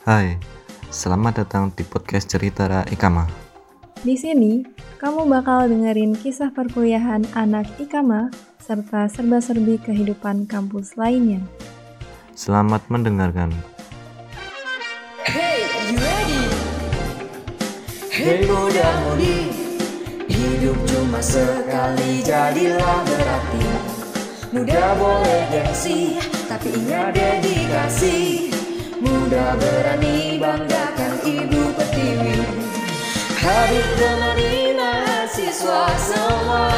Hai, selamat datang di podcast Cerita Ikama. Di sini, kamu bakal dengerin kisah perkuliahan anak Ikama serta serba-serbi kehidupan kampus lainnya. Selamat mendengarkan. Hey, you ready? Hey muda mudi Hidup cuma sekali jadilah berarti Muda boleh gengsi Tapi ingat dedikasi Muda berani banggakan ibu pertiwi Habib temani mahasiswa semua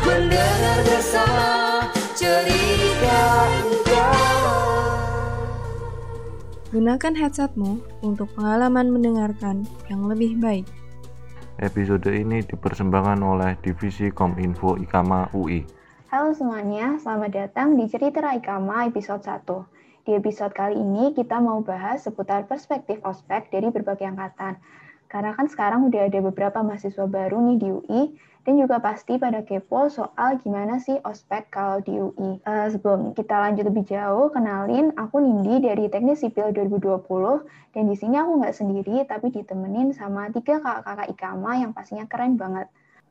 Mendengar bersama cerita utama Gunakan headsetmu untuk pengalaman mendengarkan yang lebih baik. Episode ini dipersembahkan oleh Divisi Kominfo Ikama UI. Halo semuanya, selamat datang di Cerita Ikama episode 1. Di episode kali ini kita mau bahas seputar perspektif ospek dari berbagai angkatan. Karena kan sekarang udah ada beberapa mahasiswa baru nih di UI, dan juga pasti pada kepo soal gimana sih ospek kalau di UI. Uh, eh, sebelum kita lanjut lebih jauh, kenalin aku Nindi dari Teknik Sipil 2020, dan di sini aku nggak sendiri, tapi ditemenin sama tiga kakak-kakak Ikama yang pastinya keren banget.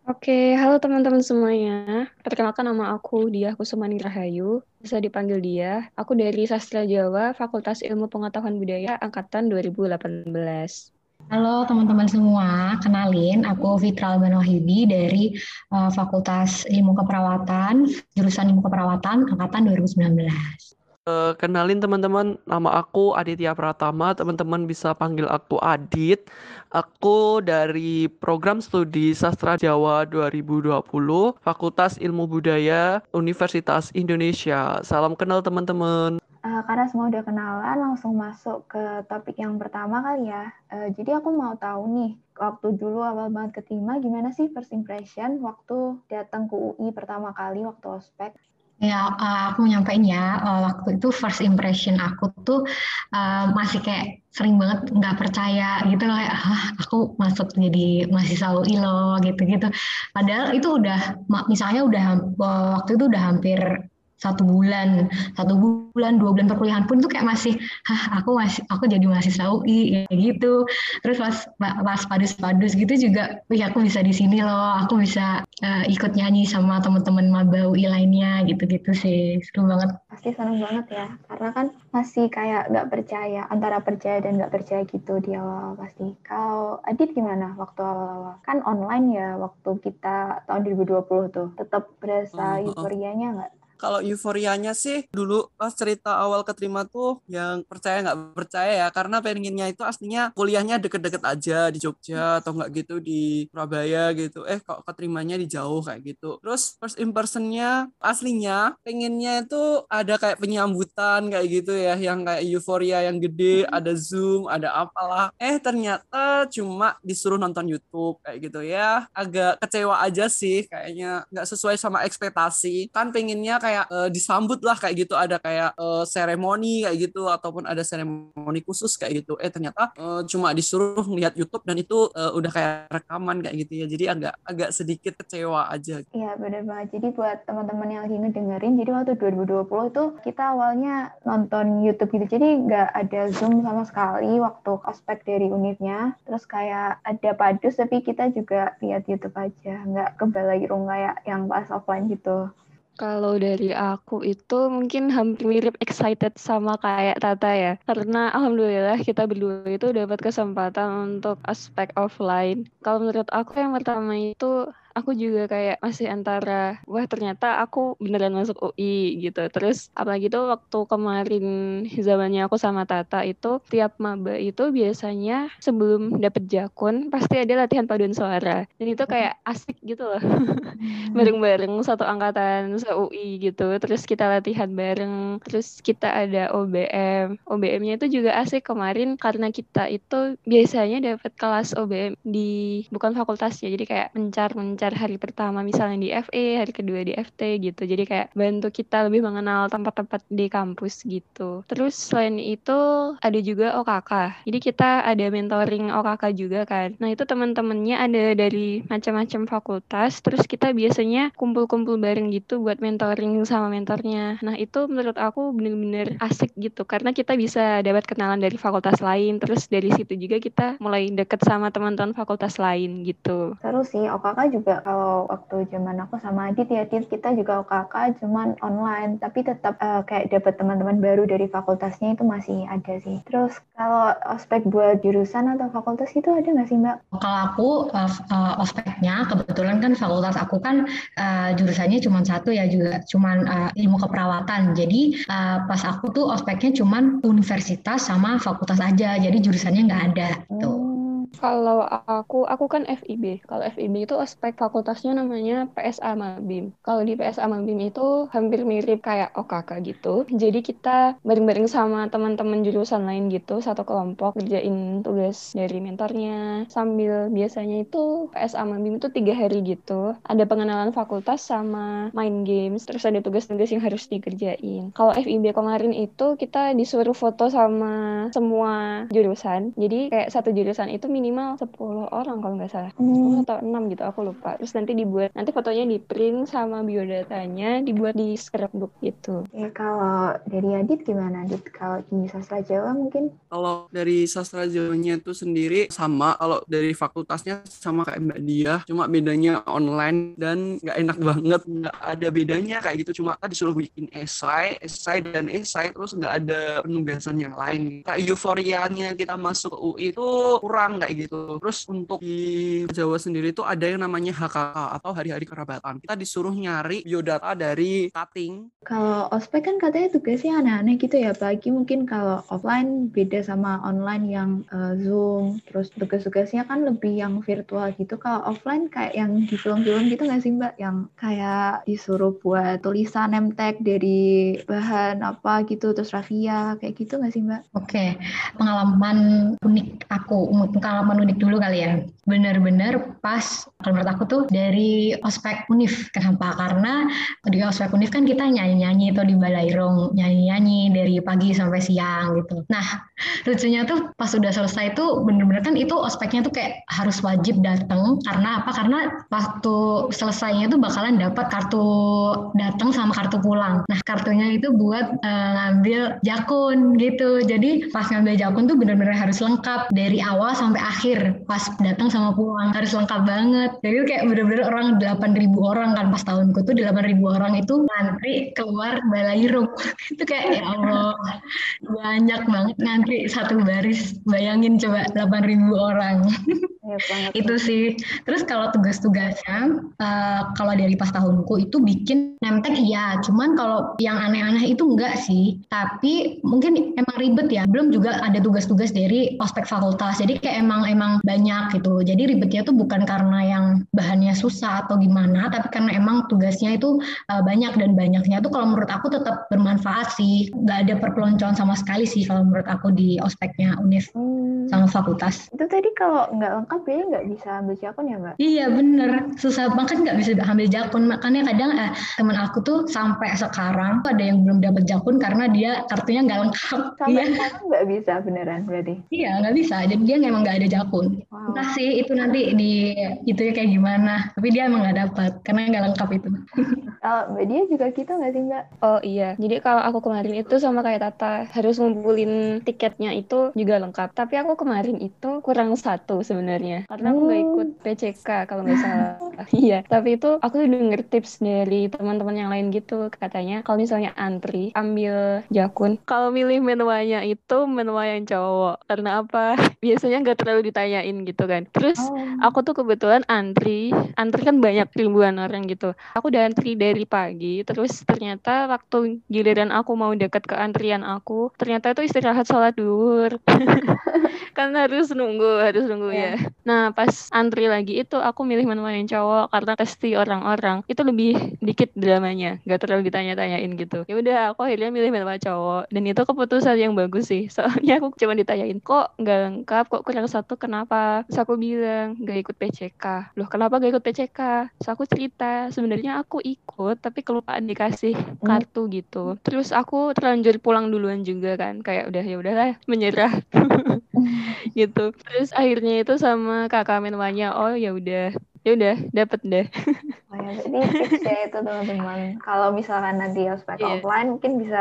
Oke, halo teman-teman semuanya. Perkenalkan nama aku Dia Kusumani Rahayu, bisa dipanggil Dia. Aku dari Sastra Jawa, Fakultas Ilmu Pengetahuan Budaya, Angkatan 2018. Halo teman-teman semua, kenalin aku Fitral Banwahyudi dari uh, Fakultas Ilmu Keperawatan, jurusan Ilmu Keperawatan angkatan 2019. Uh, kenalin teman-teman, nama aku Aditya Pratama. Teman-teman bisa panggil aku Adit. Aku dari Program Studi Sastra Jawa 2020, Fakultas Ilmu Budaya, Universitas Indonesia. Salam kenal teman-teman. Uh, karena semua udah kenalan, langsung masuk ke topik yang pertama kali ya. Uh, jadi aku mau tahu nih, waktu dulu awal banget keterima, gimana sih first impression waktu datang ke UI pertama kali waktu ospek? Ya, uh, aku nyampein ya, uh, waktu itu first impression aku tuh uh, masih kayak sering banget nggak percaya gitu loh, ah, aku masuk jadi mahasiswa UI loh, gitu-gitu. Padahal itu udah, misalnya udah, waktu itu udah hampir satu bulan, satu bulan, dua bulan perkuliahan pun tuh kayak masih, hah aku masih, aku jadi mahasiswa UI kayak gitu. Terus pas pas padus-padus gitu juga, wih aku bisa di sini loh, aku bisa uh, ikut nyanyi sama teman-teman maba UI lainnya gitu-gitu sih, seru banget. Pasti seneng banget ya, karena kan masih kayak nggak percaya, antara percaya dan nggak percaya gitu di awal pasti. Kalau Adit gimana waktu awal-awal? Kan online ya waktu kita tahun 2020 tuh, tetap berasa euforianya nggak? Kalau euforianya sih dulu pas cerita awal keterima tuh yang percaya nggak percaya ya karena pengennya itu aslinya kuliahnya deket-deket aja di Jogja atau nggak gitu di Surabaya gitu. Eh kok keterimanya di jauh kayak gitu. Terus first impressionnya aslinya pengennya itu ada kayak penyambutan kayak gitu ya yang kayak euforia yang gede ada zoom ada apalah. Eh ternyata cuma disuruh nonton YouTube kayak gitu ya. Agak kecewa aja sih kayaknya nggak sesuai sama ekspektasi. Kan pengennya kayak kayak uh, disambut lah kayak gitu. Ada kayak uh, seremoni kayak gitu ataupun ada seremoni khusus kayak gitu. Eh ternyata uh, cuma disuruh lihat YouTube dan itu uh, udah kayak rekaman kayak gitu ya. Jadi agak agak sedikit kecewa aja. Iya benar banget. Jadi buat teman-teman yang lagi ngedengerin jadi waktu 2020 itu kita awalnya nonton YouTube gitu. Jadi nggak ada Zoom sama sekali waktu ospek dari unitnya. Terus kayak ada padus tapi kita juga lihat YouTube aja. Nggak kebal lagi kayak yang pas offline gitu kalau dari aku itu mungkin hampir mirip excited sama kayak Tata ya. Karena alhamdulillah kita berdua itu dapat kesempatan untuk aspek offline. Kalau menurut aku yang pertama itu aku juga kayak masih antara wah ternyata aku beneran masuk UI gitu. Terus apalagi tuh waktu kemarin zamannya aku sama Tata itu tiap maba itu biasanya sebelum dapet jakun pasti ada latihan paduan suara. Dan itu kayak asik gitu loh. Hmm. Bareng-bareng satu angkatan se-UI gitu. Terus kita latihan bareng. Terus kita ada OBM. OBM-nya itu juga asik kemarin karena kita itu biasanya dapat kelas OBM di bukan fakultasnya. Jadi kayak mencar-mencar lancar hari pertama misalnya di FE, hari kedua di FT gitu. Jadi kayak bantu kita lebih mengenal tempat-tempat di kampus gitu. Terus selain itu ada juga OKK. Jadi kita ada mentoring OKK juga kan. Nah itu teman-temannya ada dari macam-macam fakultas. Terus kita biasanya kumpul-kumpul bareng gitu buat mentoring sama mentornya. Nah itu menurut aku bener-bener asik gitu. Karena kita bisa dapat kenalan dari fakultas lain. Terus dari situ juga kita mulai deket sama teman-teman fakultas lain gitu. Terus sih OKK juga kalau waktu zaman aku sama Adit ya Adit kita juga OKK cuman online tapi tetap uh, kayak dapat teman-teman baru dari fakultasnya itu masih ada sih. Terus kalau ospek buat jurusan atau fakultas itu ada nggak sih Mbak? Kalau aku uh, uh, ospeknya kebetulan kan fakultas aku kan uh, jurusannya cuma satu ya juga cuma uh, ilmu keperawatan. Jadi uh, pas aku tuh ospeknya cuma universitas sama fakultas aja. Jadi jurusannya nggak ada. Gitu. Hmm. Kalau aku, aku kan FIB. Kalau FIB itu aspek fakultasnya namanya PSA Mabim. Kalau di PSA Mabim itu hampir mirip kayak OKK gitu. Jadi kita bareng-bareng sama teman-teman jurusan lain gitu, satu kelompok kerjain tugas dari mentornya. Sambil biasanya itu PSA Mabim itu tiga hari gitu. Ada pengenalan fakultas sama main games, terus ada tugas-tugas yang harus dikerjain. Kalau FIB kemarin itu kita disuruh foto sama semua jurusan. Jadi kayak satu jurusan itu minimal 10 orang kalau nggak salah. Hmm. atau 6 gitu, aku lupa. Terus nanti dibuat, nanti fotonya di print sama biodatanya dibuat di scrapbook gitu. Ya kalau dari Adit gimana Adit? Kalau di sastra Jawa mungkin? Kalau dari sastra Jawanya itu sendiri sama, kalau dari fakultasnya sama kayak Mbak Dia, cuma bedanya online dan nggak enak banget, nggak ada bedanya kayak gitu. Cuma kita disuruh bikin esai, esai dan esai, terus nggak ada penugasan yang lain. Kayak euforianya kita masuk UI itu kurang kayak gitu. Terus untuk di Jawa sendiri itu ada yang namanya HKK atau hari-hari kerabatan. Kita disuruh nyari biodata dari cutting. Kalau ospek kan katanya tugasnya aneh-aneh gitu ya, apalagi mungkin kalau offline beda sama online yang uh, Zoom, terus tugas-tugasnya kan lebih yang virtual gitu. Kalau offline kayak yang di film-film gitu nggak sih Mbak? Yang kayak disuruh buat tulisan nemtek dari bahan apa gitu, terus rafia, kayak gitu nggak sih Mbak? Oke, okay. pengalaman unik aku, pengalaman unik dulu kali ya. Bener-bener pas, kalau menurut aku tuh dari ospek unif. Kenapa? Karena di ospek unif kan kita nyanyi-nyanyi itu di Balairung, nyanyi-nyanyi dari pagi sampai siang gitu. Nah, lucunya tuh pas udah selesai tuh bener-bener kan itu ospeknya tuh kayak harus wajib datang karena apa? Karena waktu selesainya tuh bakalan dapat kartu datang sama kartu pulang. Nah, kartunya itu buat uh, ngambil jakun gitu. Jadi pas ngambil jakun tuh bener-bener harus lengkap dari awal sampai akhir pas datang sama pulang harus lengkap banget. Jadi kayak bener-bener orang 8000 orang kan pas tahunku tuh 8000 orang itu ngantri keluar balairung itu kayak ya Allah banyak banget ngantri satu baris. Bayangin coba 8000 orang ya, itu sih terus kalau tugas-tugasnya uh, kalau dari pas tahunku itu bikin nemtek iya cuman kalau yang aneh-aneh itu enggak sih tapi mungkin emang ribet ya belum juga ada tugas-tugas dari ospek fakultas jadi kayak emang emang banyak gitu. Jadi ribetnya tuh bukan karena yang bahannya susah atau gimana, tapi karena emang tugasnya itu uh, banyak dan banyaknya tuh kalau menurut aku tetap bermanfaat sih. Gak ada perpeloncoan sama sekali sih kalau menurut aku di ospeknya UNIF hmm. sama fakultas. Itu tadi kalau nggak lengkap ya nggak bisa ambil jakun ya mbak? Iya bener, susah banget nggak bisa ambil jakun. Makanya kadang eh, teman aku tuh sampai sekarang ada yang belum dapat jakun karena dia kartunya nggak lengkap. Sampai iya. sekarang nggak bisa beneran berarti? Iya nggak bisa, jadi dia memang nggak ada jakun. Wow. Entah sih itu nanti di itu ya kayak gimana. Tapi dia emang nggak dapat karena nggak lengkap itu. Kalau Mbak Dia juga gitu nggak sih Mbak? Oh iya. Jadi kalau aku kemarin itu sama kayak Tata harus ngumpulin tiketnya itu juga lengkap. Tapi aku kemarin itu kurang satu sebenarnya karena aku nggak ikut oh. PCK kalau nggak salah. iya. Tapi itu aku denger tips dari teman-teman yang lain gitu katanya kalau misalnya antri ambil jakun. Kalau milih menuanya itu menua yang cowok. Karena apa? Biasanya nggak terlalu ditanyain gitu kan. Terus oh. aku tuh kebetulan antri, antri kan banyak ribuan orang gitu. Aku udah antri dari pagi, terus ternyata waktu giliran aku mau deket ke antrian aku, ternyata itu istirahat sholat duhur. kan harus nunggu, harus nunggu yeah. ya. Nah pas antri lagi itu aku milih menu yang cowok karena pasti orang-orang itu lebih dikit dramanya nggak terlalu ditanya-tanyain gitu. Ya udah aku akhirnya milih menwa cowok dan itu keputusan yang bagus sih. Soalnya aku cuma ditanyain kok nggak lengkap? Kok kurang satu? Kenapa? Terus aku bilang nggak ikut PCK loh kenapa gak ikut PCK terus aku cerita sebenarnya aku ikut tapi kelupaan dikasih kartu gitu. Terus aku terlanjur pulang duluan juga kan kayak udah ya udahlah menyerah gitu terus akhirnya itu sama kakak menwanya oh ya udah ya udah dapet deh Oh ya, jadi tips ya itu teman-teman. Kalau misalkan nanti ospek Iya. offline mungkin bisa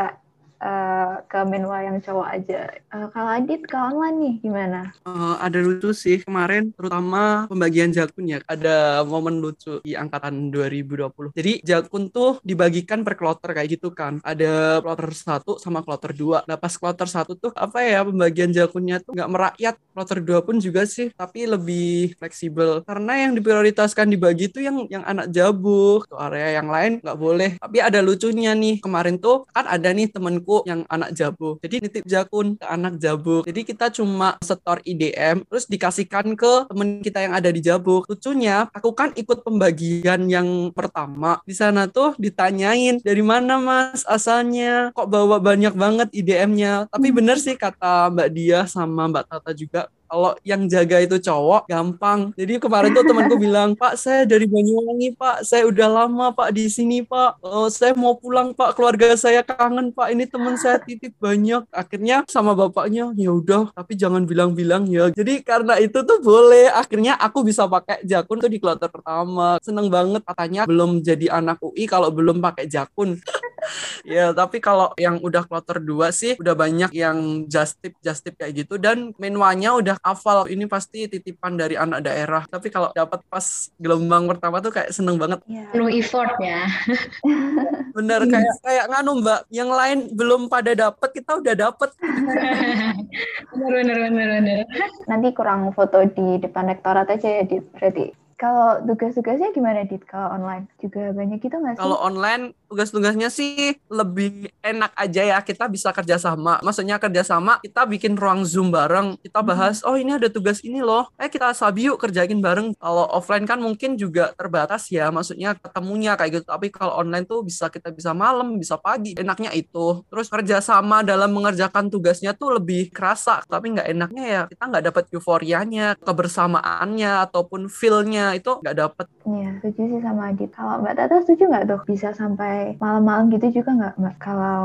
eh, ke menwa yang cowok aja. Eh, kalau Adit ke online nih gimana? Eh, ada lucu sih kemarin terutama pembagian jakun ya. Ada momen lucu di angkatan 2020 jadi jakun tuh dibagikan per kloter kayak gitu kan. Ada kloter 1 sama kloter 2 nah pas kloter 1 tuh apa ya pembagian jakunnya tuh nggak merakyat. Kloter 2 pun juga sih tapi lebih fleksibel. Karena yang diprioritaskan dibagi tuh yang yang anak jabuk tuh area yang lain nggak boleh. Tapi ada lucunya nih kemarin tuh kan ada nih temenku yang anak jabuk jadi nitip jakun ke anak jabuk jadi kita cuma setor IDM terus dikasihkan ke temen kita yang ada di jabuk lucunya aku kan ikut pembagian yang pertama. Di sana tuh ditanyain dari mana mas asalnya? Kok bawa banyak banget IDM-nya tapi bener sih kata Mbak Dia sama Mbak Tata juga kalau yang jaga itu cowok gampang. Jadi kemarin tuh temanku bilang, "Pak, saya dari Banyuwangi, Pak. Saya udah lama, Pak, di sini, Pak. Oh, saya mau pulang, Pak. Keluarga saya kangen, Pak. Ini teman saya titip banyak." Akhirnya sama bapaknya, "Ya udah, tapi jangan bilang-bilang ya." Jadi karena itu tuh boleh. Akhirnya aku bisa pakai jakun tuh di kloter pertama. Seneng banget katanya belum jadi anak UI kalau belum pakai jakun. ya, tapi kalau yang udah kloter 2 sih udah banyak yang just tip just tip kayak gitu dan menwanya udah hafal ini pasti titipan dari anak daerah. Tapi kalau dapat pas gelombang pertama tuh kayak seneng banget. Ya. Penuh effort ya. Bener kayak kayak nganu Mbak, yang lain belum pada dapet kita udah dapet. bener bener bener bener. Nanti kurang foto di depan rektorat aja ya, Dit. Berarti. Kalau tugas-tugasnya gimana, Dit? Kalau online juga banyak gitu nggak sih? Kalau online tugas-tugasnya sih lebih enak aja ya kita bisa kerjasama. Maksudnya kerjasama kita bikin ruang zoom bareng. Kita bahas oh ini ada tugas ini loh. Eh kita sabi yuk kerjain bareng. Kalau offline kan mungkin juga terbatas ya. Maksudnya ketemunya kayak gitu. Tapi kalau online tuh bisa kita bisa malam, bisa pagi. Enaknya itu. Terus kerjasama dalam mengerjakan tugasnya tuh lebih kerasa. Tapi nggak enaknya ya kita nggak dapat euforianya, kebersamaannya ataupun feel-nya itu nggak dapet. Iya, setuju sih sama Adit. Kalau Mbak Tata setuju nggak tuh? Bisa sampai malam-malam gitu juga nggak, Mbak? Kalau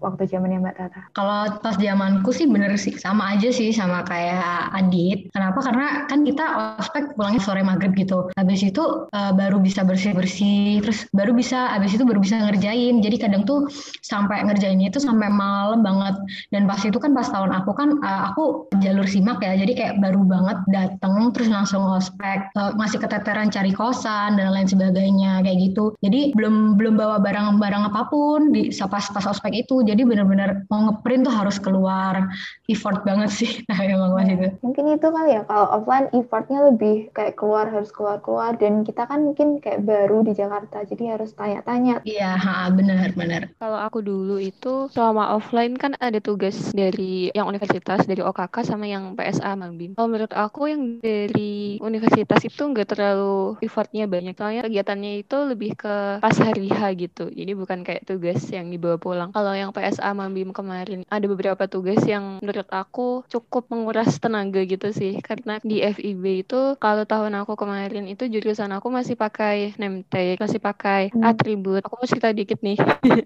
waktu zamannya Mbak Tata? Kalau pas zamanku sih bener sih sama aja sih sama kayak Adit. Kenapa? Karena kan kita ospek pulangnya sore maghrib gitu. Habis itu eh, baru bisa bersih-bersih, terus baru bisa habis itu baru bisa ngerjain. Jadi kadang tuh sampai ngerjainnya itu sampai malam banget. Dan pas itu kan pas tahun aku kan eh, aku jalur simak ya. Jadi kayak baru banget dateng terus langsung ospek. Eh, masih keteteran cari kosan dan lain sebagainya kayak gitu. Jadi belum belum bawa barang-barang apa pun di pas pas ospek itu. Jadi bener-bener mau ngeprint tuh harus keluar effort banget sih. Nah, emang pas itu. Mungkin itu kali ya, kalau offline effortnya lebih kayak keluar, harus keluar-keluar. Dan kita kan mungkin kayak baru di Jakarta, jadi harus tanya-tanya. Iya, ha, benar benar. Kalau aku dulu itu selama offline kan ada tugas dari yang universitas, dari OKK sama yang PSA Mambim. Kalau menurut aku yang dari universitas itu nggak terlalu effortnya banyak. Soalnya kegiatannya itu lebih ke pas hari H gitu. Jadi bukan kayak tugas yang dibawa pulang. Kalau yang PSA Mambim kemarin ada beberapa tugas yang menurut aku cukup menguras tenaga gitu sih. Karena di FIB itu kalau tahun aku kemarin itu jurusan aku masih pakai name tag, masih pakai Hmm. atribut. Aku mau cerita dikit nih.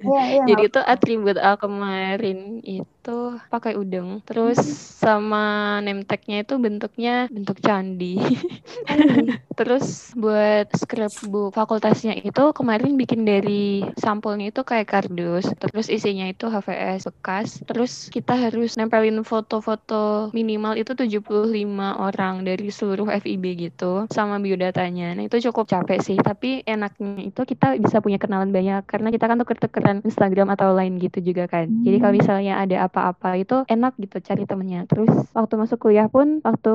Iya, iya. Jadi itu atribut aku kemarin itu pakai udeng. Terus sama name tag-nya itu bentuknya bentuk candi. Terus buat scrapbook fakultasnya itu kemarin bikin dari sampulnya itu kayak kardus. Terus isinya itu HVS bekas. Terus kita harus nempelin foto-foto minimal itu 75 orang dari seluruh FIB gitu sama biodatanya. Nah, itu cukup capek sih, tapi enaknya itu kita bisa punya kenalan banyak karena kita kan tuker-tukeran Instagram atau lain gitu juga kan. Jadi kalau misalnya ada apa-apa. Itu enak gitu cari temennya. Terus waktu masuk kuliah pun waktu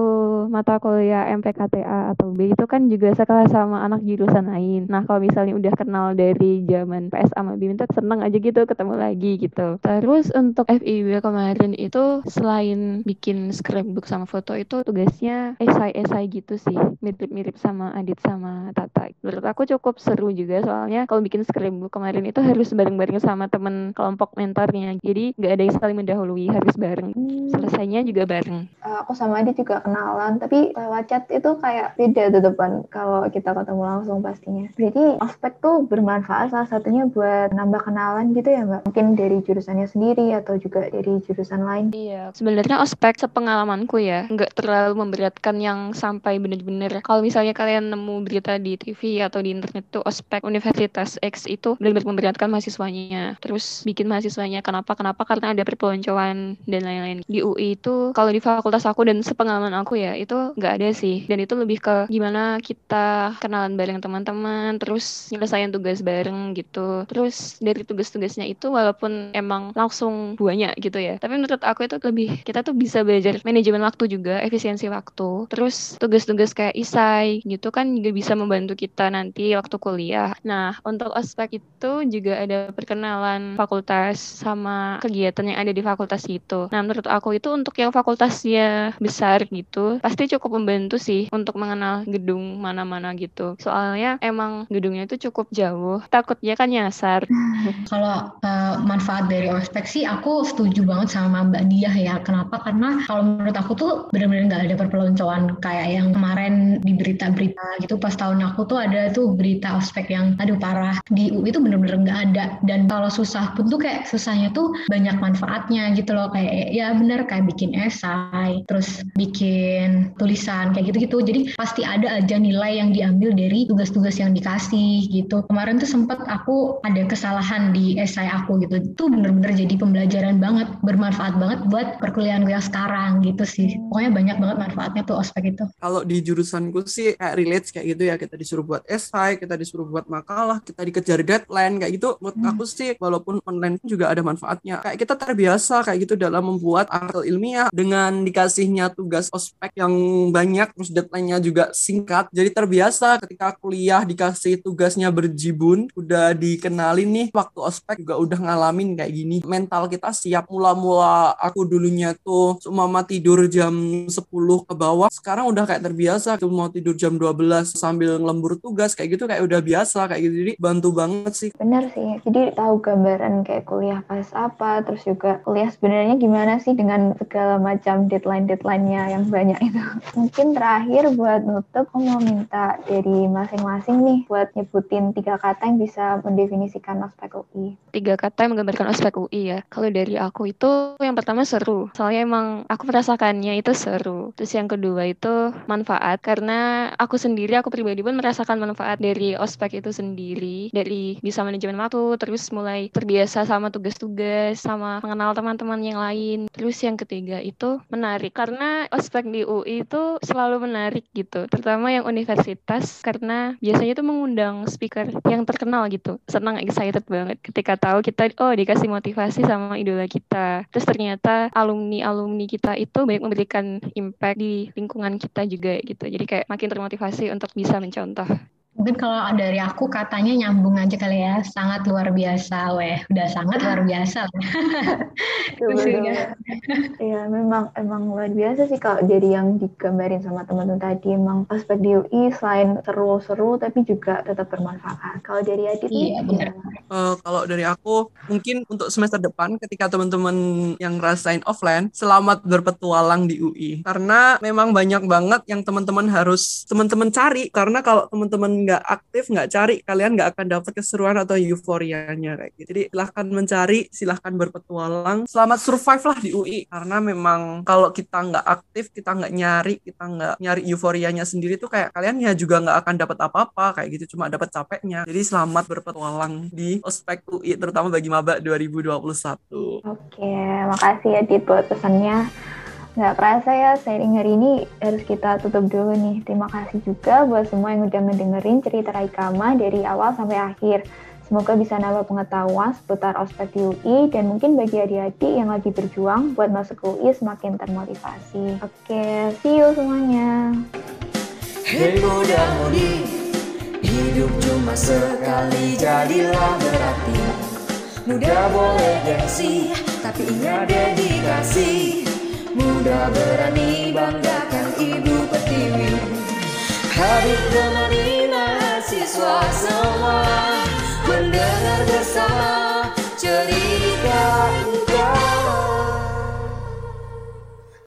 mata kuliah MPKTA atau B itu kan juga sekelas sama anak jurusan lain. Nah kalau misalnya udah kenal dari zaman PS sama BIM itu seneng aja gitu ketemu lagi gitu. Terus untuk FIB kemarin itu selain bikin scrapbook sama foto itu tugasnya esai-esai gitu sih. Mirip-mirip sama Adit sama Tata. Menurut aku cukup seru juga soalnya kalau bikin scrapbook kemarin itu harus bareng-bareng sama temen kelompok mentornya. Jadi nggak ada yang saling mendahului harus bareng Hmm. selesainya juga bareng Eh, aku sama Adi juga kenalan, tapi lewat chat itu kayak beda tuh depan kalau kita ketemu langsung pastinya. Jadi ospek tuh bermanfaat salah satunya buat nambah kenalan gitu ya Mbak. Mungkin dari jurusannya sendiri atau juga dari jurusan lain. Iya, sebenarnya ospek sepengalamanku ya, nggak terlalu memberatkan yang sampai bener-bener. Kalau misalnya kalian nemu berita di TV atau di internet tuh ospek Universitas X itu benar-benar memberatkan mahasiswanya. Terus bikin mahasiswanya kenapa? Kenapa? Karena ada perpeloncoan dan lain-lain. Di UI itu kalau di fakultas aku dan sepengalaman aku ya itu nggak ada sih. Dan itu lebih ke gimana kita kenalan bareng teman-teman, terus nyelesain tugas bareng gitu. Terus dari tugas-tugasnya itu walaupun emang langsung banyak gitu ya. Tapi menurut aku itu lebih kita tuh bisa belajar manajemen waktu juga, efisiensi waktu. Terus tugas-tugas kayak isai gitu kan juga bisa membantu kita nanti waktu kuliah. Nah, untuk ospek itu juga ada perkenalan fakultas sama kegiatan yang ada di fakultas itu. Nah, menurut aku itu untuk yang fakultasnya besar gitu, pasti cukup membantu sih untuk mengenal gedung mana-mana gitu. Soalnya emang gedungnya itu cukup jauh, takutnya kan nyasar. Kalau eh, manfaat dari ospek sih aku setuju banget sama Mbak Diah ya. Kenapa? Karena kalau menurut aku tuh benar-benar nggak ada perpeloncoan kayak yang kemarin di berita-berita gitu. Pas tahun aku tuh ada tuh berita ospek yang aduh parah di UI itu benar-benar nggak ada. Dan kalau susah pun tuh kayak susahnya tuh banyak manfaatnya gitu loh. Kayak ya bener kayak bikin esai, terus bikin tulisan kayak gitu-gitu. Jadi pasti ada aja nilai yang diambil dari tugas-tugas yang dikasih gitu. Kemarin tuh sempet aku ada kesalahan di esai aku gitu. Itu bener-bener jadi pembelajaran banget, bermanfaat banget buat perkuliahan gue yang sekarang gitu sih. Pokoknya banyak banget manfaatnya tuh ospek itu. Kalau di jurusanku sih kayak relate kayak gitu ya. Kita disuruh buat esai, kita disuruh buat makalah, kita dikejar deadline kayak gitu. Menurut Hmm. aku sih walaupun online juga ada manfaatnya. Kayak kita terbiasa kayak gitu dalam membuat artikel ilmiah dengan dikasihnya tugas ospek yang banyak terus deadline-nya juga singkat. Jadi terbiasa ketika kuliah dikasih tugasnya berjibun, udah dikenalin nih waktu ospek juga udah ngalamin kayak gini. Mental kita siap mula-mula aku dulunya tuh mama tidur jam 10 ke bawah. Sekarang udah kayak terbiasa mau tidur jam 12 sambil ngelembur tugas kayak gitu kayak udah biasa kayak gitu. Jadi bantu banget sih. Benar sih. Jadi tahu gambaran kayak kuliah pas apa, terus juga sebenarnya gimana sih dengan segala macam deadline-deadline-nya yang banyak itu. Mungkin terakhir buat nutup, aku mau minta dari masing-masing nih buat nyebutin tiga kata yang bisa mendefinisikan ospek UI. tiga kata yang menggambarkan ospek UI ya. Kalau dari aku itu yang pertama seru. Soalnya emang aku merasakannya itu seru. Terus yang kedua itu manfaat karena aku sendiri aku pribadi pun merasakan manfaat dari ospek itu sendiri. Dari bisa manajemen waktu, terus mulai terbiasa sama tugas-tugas, sama mengenal teman-teman yang lain. Terus yang ketiga itu menarik karena ospek di UI itu selalu menarik gitu. Terutama yang universitas karena biasanya itu mengundang speaker yang terkenal gitu. Senang excited banget ketika tahu kita oh dikasih motivasi sama idola kita. Terus ternyata alumni-alumni kita itu banyak memberikan impact di lingkungan kita juga gitu. Jadi kayak makin termotivasi untuk bisa mencontoh. Mungkin kalau dari aku katanya nyambung aja kali ya, sangat luar biasa, weh. Udah sangat luar biasa. Iya, memang emang luar biasa sih kalau dari yang digambarin sama teman-teman tadi emang ospek di UI selain seru-seru tapi juga tetap bermanfaat. Kalau dari Adit Iya, benar. Eh, kalau dari aku mungkin untuk semester depan ketika teman-teman yang ngerasain offline selamat berpetualang di UI karena memang banyak banget yang teman-teman harus teman-teman cari karena kalau teman-teman nggak aktif nggak cari kalian nggak akan dapat keseruan atau euforianya kayak gitu. Jadi silahkan mencari silahkan berpetualang. Selamat survive lah di UI karena memang kalau kita nggak aktif kita nggak nyari kita nggak nyari euforianya sendiri tuh kayak kalian ya juga nggak akan dapat apa-apa kayak gitu. Cuma dapat capeknya. Jadi selamat berpetualang di ospek UI terutama bagi maba 2021 Oke, makasih ya Dit buat pesannya. Nggak kerasa ya, sharing hari ini harus kita tutup dulu nih. Terima kasih juga buat semua yang udah ngedengerin cerita Raikama dari awal sampai akhir. Semoga bisa nambah pengetahuan seputar ospek UI dan mungkin bagi adik-adik yang lagi berjuang buat masuk UI semakin termotivasi. Oke, see you semuanya. Hei muda mudi Hidup cuma sekali jadilah berarti Muda boleh gengsi Tapi ingat dedikasi Muda berani banggakan ibu pertiwi. Habib temani mahasiswa semua